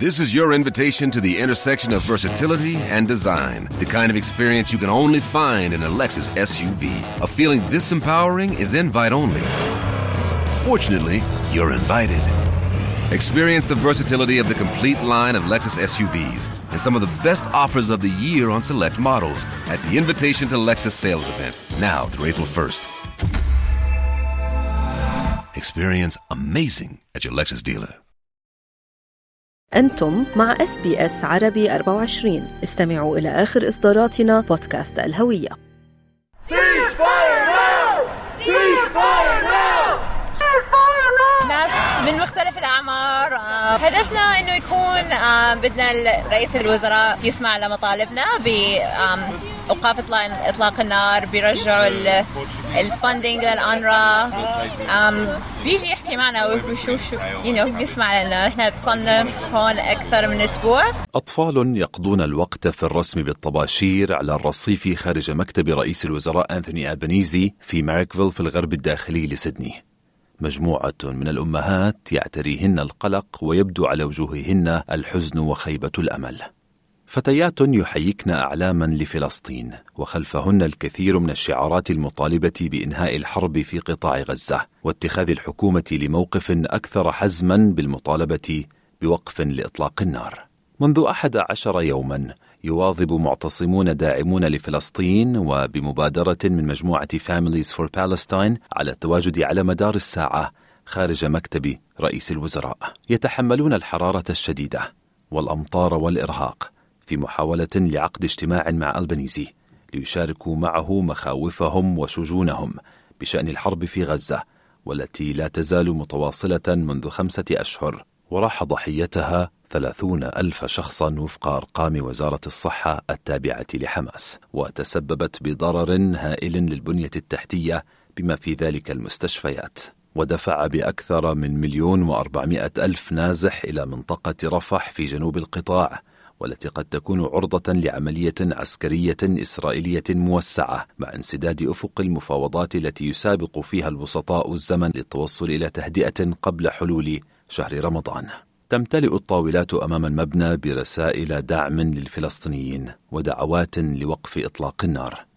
This is your invitation to the intersection of versatility and design. The kind of experience you can only find in a Lexus SUV. A feeling this empowering is invite only. Fortunately, you're invited. Experience the versatility of the complete line of Lexus SUVs and some of the best offers of the year on select models at the Invitation to Lexus sales event, now through April 1st. Experience amazing at your Lexus dealer. أنتم مع إس بي إس عربي 24 استمعوا إلى آخر إصداراتنا بودكاست الهوية. ناس من مختلف الأعمار. هدفنا إنه يكون بدنا رئيس الوزراء يسمع لمطالبنا بإيقاف إطلاق إطلاق النار بيرجعوا الفندنج للأنرا. آم، بيجي يحكي معنا ويشوف شو know بيسمع لنا. إحنا صلنا هون أكثر من أسبوع. أطفال يقضون الوقت في الرسم بالطباشير على الرصيف خارج مكتب رئيس الوزراء أنثوني ألبانيزي في ماركفيل في الغرب الداخلي لسيدني. مجموعة من الأمهات يعتريهن القلق ويبدو على وجوههن الحزن وخيبة الأمل. فتيات يحيكن أعلاما لفلسطين وخلفهن الكثير من الشعارات المطالبة بإنهاء الحرب في قطاع غزة واتخاذ الحكومة لموقف أكثر حزما بالمطالبة بوقف لإطلاق النار. منذ أحد عشر يوما يواظب معتصمون داعمون لفلسطين وبمبادرة من مجموعة Families for Palestine على التواجد على مدار الساعة خارج مكتب رئيس الوزراء. يتحملون الحرارة الشديدة والأمطار والإرهاق. في محاولة لعقد اجتماع مع ألبانيزي ليشاركوا معه مخاوفهم وشجونهم بشأن الحرب في غزة والتي لا تزال متواصلة منذ خمسة أشهر. وراح ضحيتها ثلاثون ألف شخصا وفق أرقام وزارة الصحة التابعة لحماس. وتسببت بضرر هائل للبنية التحتية بما في ذلك المستشفيات. ودفع بأكثر من مليون وأربعمائة ألف نازح إلى منطقة رفح في جنوب القطاع والتي قد تكون عرضة لعملية عسكرية إسرائيلية موسعة مع انسداد أفق المفاوضات التي يسابق فيها الوسطاء الزمن للتوصل إلى تهدئة قبل حلول شهر رمضان. تمتلئ الطاولات أمام المبنى برسائل دعم للفلسطينيين ودعوات لوقف إطلاق النار.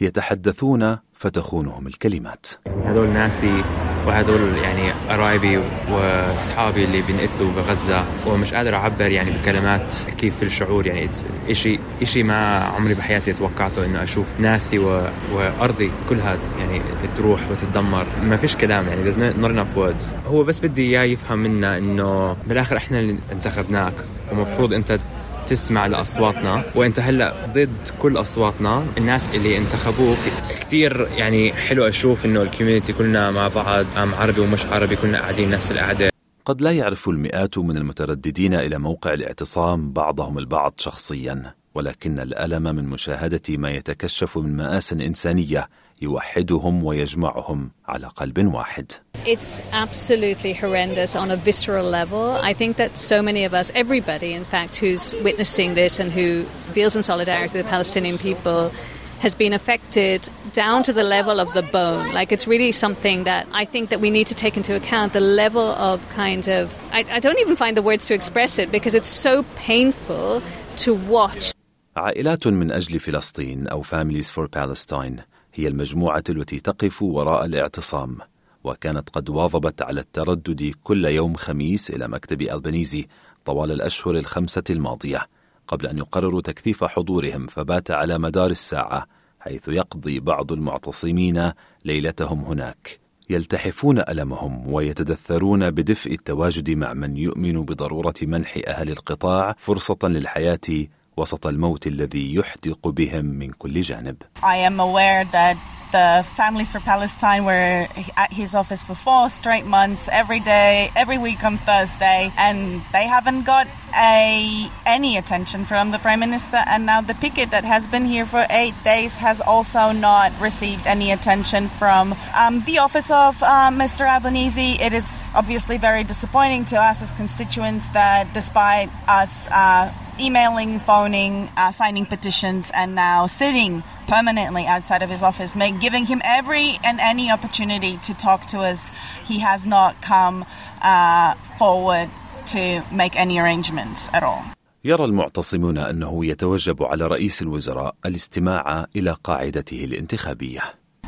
يتحدثون فتخونهم الكلمات. هذول ناسي وهذول يعني قرايبي واصحابي اللي بينقتلوا بغزة. ومش قادر أعبر يعني بكلمات كيف الشعور. يعني شيء شيء ما عمري بحياتي توقعته إنه أشوف ناسي و... وأرضي كلها يعني تروح وتتدمر. ما فيش كلام يعني there's not هو بس بدي إياه يفهم منا إنه بالآخر إحنا اللي انتخبناك. ومفروض أنت تسمع لأصواتنا. وإنت هلأ ضد كل أصواتنا. الناس اللي انتخبوك كثير يعني حلو أشوف إنه الكوميونتي كلنا مع بعض أم عربي ومش عربي كلنا قاعدين نفس القعدة. قد لا يعرف المئات من المترددين إلى موقع الاعتصام بعضهم البعض شخصيا ولكن الألم من مشاهدة ما يتكشف من مآس إنسانية يوحدهم ويجمعهم على قلب واحد. It's absolutely horrendous on a visceral level. I think that so many of us, everybody in fact, who's witnessing this and who feels in solidarity with the Palestinian people, has been affected down to the level of the bone. Like it's really something that I think that we need to take into account the level of kind of I, I don't even find the words to express it because it's so painful to watch. عائلات من أجل فلسطين أو Families for Palestine هي المجموعة التي تقف وراء الاعتصام وكانت قد واظبت على التردد كل يوم خميس إلى مكتب ألبانيزي طوال الأشهر الخمسة الماضية قبل أن يقرروا تكثيف حضورهم فبات على مدار الساعة حيث يقضي بعض المعتصمين ليلتهم هناك. يلتحفون ألمهم ويتدثرون بدفء التواجد مع من يؤمن بضرورة منح أهل القطاع فرصة للحياة وسط الموت الذي يحدق بهم من كل جانب. I am aware that the Families for Palestine were at his office for four straight months, every day, every week on Thursday, and they haven't got a any attention from the Prime Minister. And now the picket that has been here for eight days has also not received any attention from um, the office of uh, Mr. Albanese. It is obviously very disappointing to us as constituents that despite us uh, emailing, phoning, uh, signing petitions, and now sitting permanently outside of his office, make, giving him every and any opportunity to talk to us. He has not come uh, forward to make any arrangements at all. يرى المعتصمون أنه يتوجب على رئيس الوزراء الاستماع إلى قاعدته الانتخابية.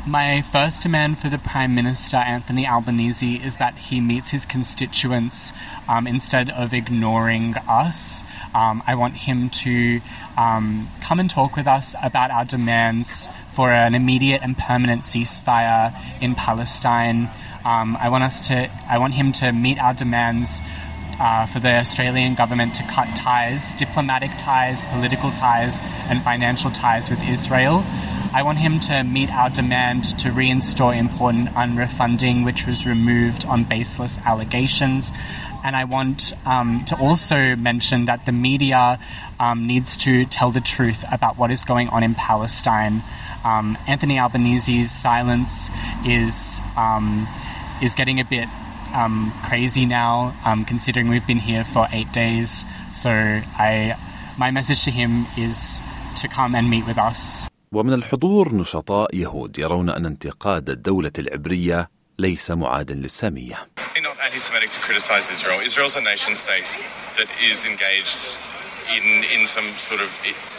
my first demand for the Prime Minister, Anthony Albanese, is that he meets his constituents um, instead of ignoring us. Um, I want him to um, come and talk with us about our demands for an immediate and permanent ceasefire in Palestine. Um, I want us to. I want him to meet our demands uh, for the Australian government to cut ties, diplomatic ties, political ties, and financial ties with Israel. I want him to meet our demand to reinstall important unrefunding, which was removed on baseless allegations. And I want um, to also mention that the media um, needs to tell the truth about what is going on in Palestine. Um, Anthony Albanese's silence is um, is getting a bit um, crazy now, um, considering we've been here for eight days. So I, my message to him is to come and meet with us. ومن الحضور نشطاء يهود يرون أن انتقاد الدولة العبرية ليس معادا للسامية. In in some sort of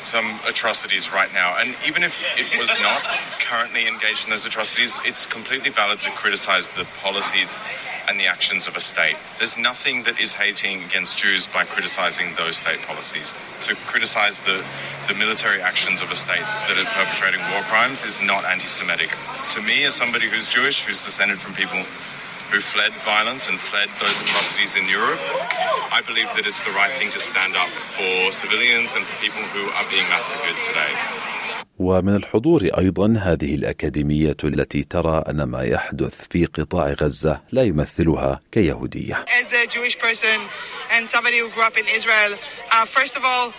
some atrocities right now, and even if it was not currently engaged in those atrocities, it's completely valid to criticize the policies and the actions of a state. There's nothing that is hating against Jews by criticizing those state policies. To criticize the, the military actions of a state that are perpetrating war crimes is not anti Semitic. To me, as somebody who's Jewish, who's descended from people who fled violence and fled those atrocities in Europe, I believe that it's the right thing to stand up for civilians and for people who are being massacred today. ومن الحضور أيضا هذه الاكاديميه التي ترى ان ما يحدث في قطاع غزه لا يمثلها كيهوديه. As a Jewish person and somebody who grew up in Israel, uh, first of all,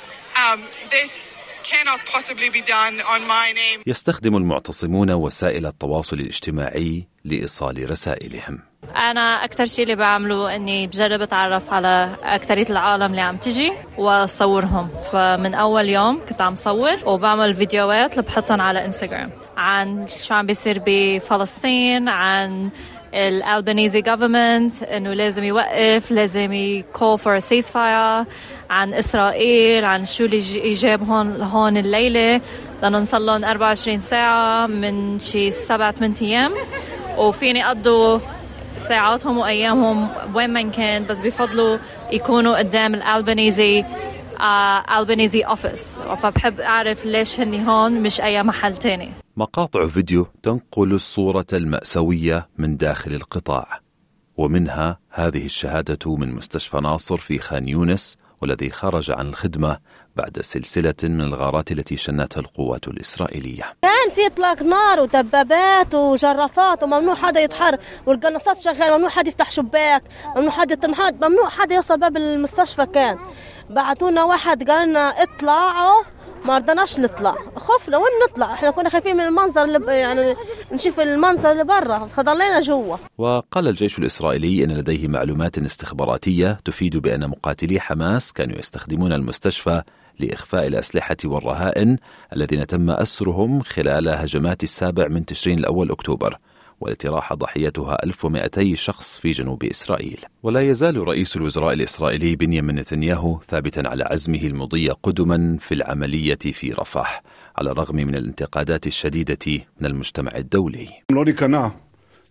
um, this cannot possibly be done on my name. يستخدم المعتصمون وسائل التواصل الاجتماعي لايصال رسائلهم. أنا أكثر شيء اللي بعمله إني بجرب أتعرف على أكثرية العالم اللي عم تجي وصورهم فمن أول يوم كنت عم صور وبعمل فيديوهات اللي بحطهم على انستغرام عن شو عم بيصير بفلسطين عن الألبانيزي government إنه لازم يوقف لازم ي call for ceasefire عن إسرائيل عن شو اللي جاب هون هون الليلة. لأنه صار لهم 24 ساعة من شي سبعة ثمان أيام. وفيني يقضوا ساعاتهم وأيامهم وين ما كان بس بفضلوا يكونوا قدام الألبانيزي ألبانيزي office فبحب أعرف ليش هني هون مش أي محل تاني. مقاطع فيديو تنقل الصورة المأساوية من داخل القطاع ومنها هذه الشهادة من مستشفى ناصر في خان يونس والذي خرج عن الخدمة بعد سلسلة من الغارات التي شنتها القوات الإسرائيلية. كان في إطلاق نار ودبابات وجرافات وممنوع حدا يتحرك. والقناصات شغالة ممنوع حدا يفتح شباك ممنوع حدا ممنوع حدا يوصل باب المستشفى كان. بعتونا واحد قال لنا اطلعوا ما رضناش نطلع. خفنا وين نطلع؟ إحنا كنا خايفين من المنظر اللي يعني نشوف المنظر اللي برا. فضلينا جوا. وقال الجيش الإسرائيلي أن لديه معلومات استخباراتية تفيد بأن مقاتلي حماس كانوا يستخدمون المستشفى لإخفاء الأسلحة والرهائن الذين تم أسرهم خلال هجمات السابع من تشرين الأول أكتوبر والتي راح ضحيتها 1200 شخص في جنوب إسرائيل. ولا يزال رئيس الوزراء الإسرائيلي بنيامين نتنياهو ثابتا على عزمه المضي قدما في العملية في رفح على الرغم من الانتقادات الشديدة من المجتمع الدولي.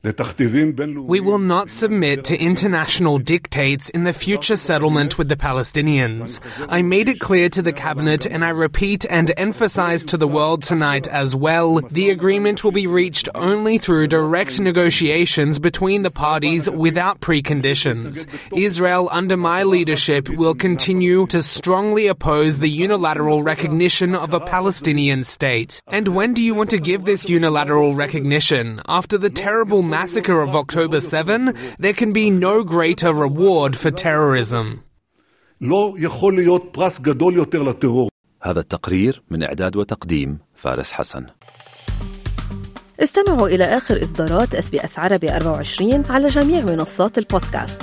We will not submit to international dictates in the future settlement with the Palestinians. I made it clear to the cabinet and I repeat and emphasize to the world tonight as well, the agreement will be reached only through direct negotiations between the parties without preconditions. Israel under my leadership will continue to strongly oppose the unilateral recognition of a Palestinian state. And when do you want to give this unilateral recognition? After the terrible massacre of October 7, there can be no greater reward for terrorism. هذا التقرير من إعداد وتقديم فارس حسن. استمعوا إلى آخر إصدارات اس بي اس عربي 24 على جميع منصات البودكاست.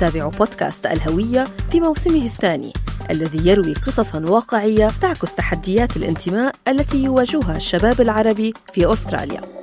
تابعوا بودكاست الهوية في موسمه الثاني الذي يروي قصصا واقعية تعكس تحديات الانتماء التي يواجهها الشباب العربي في أستراليا.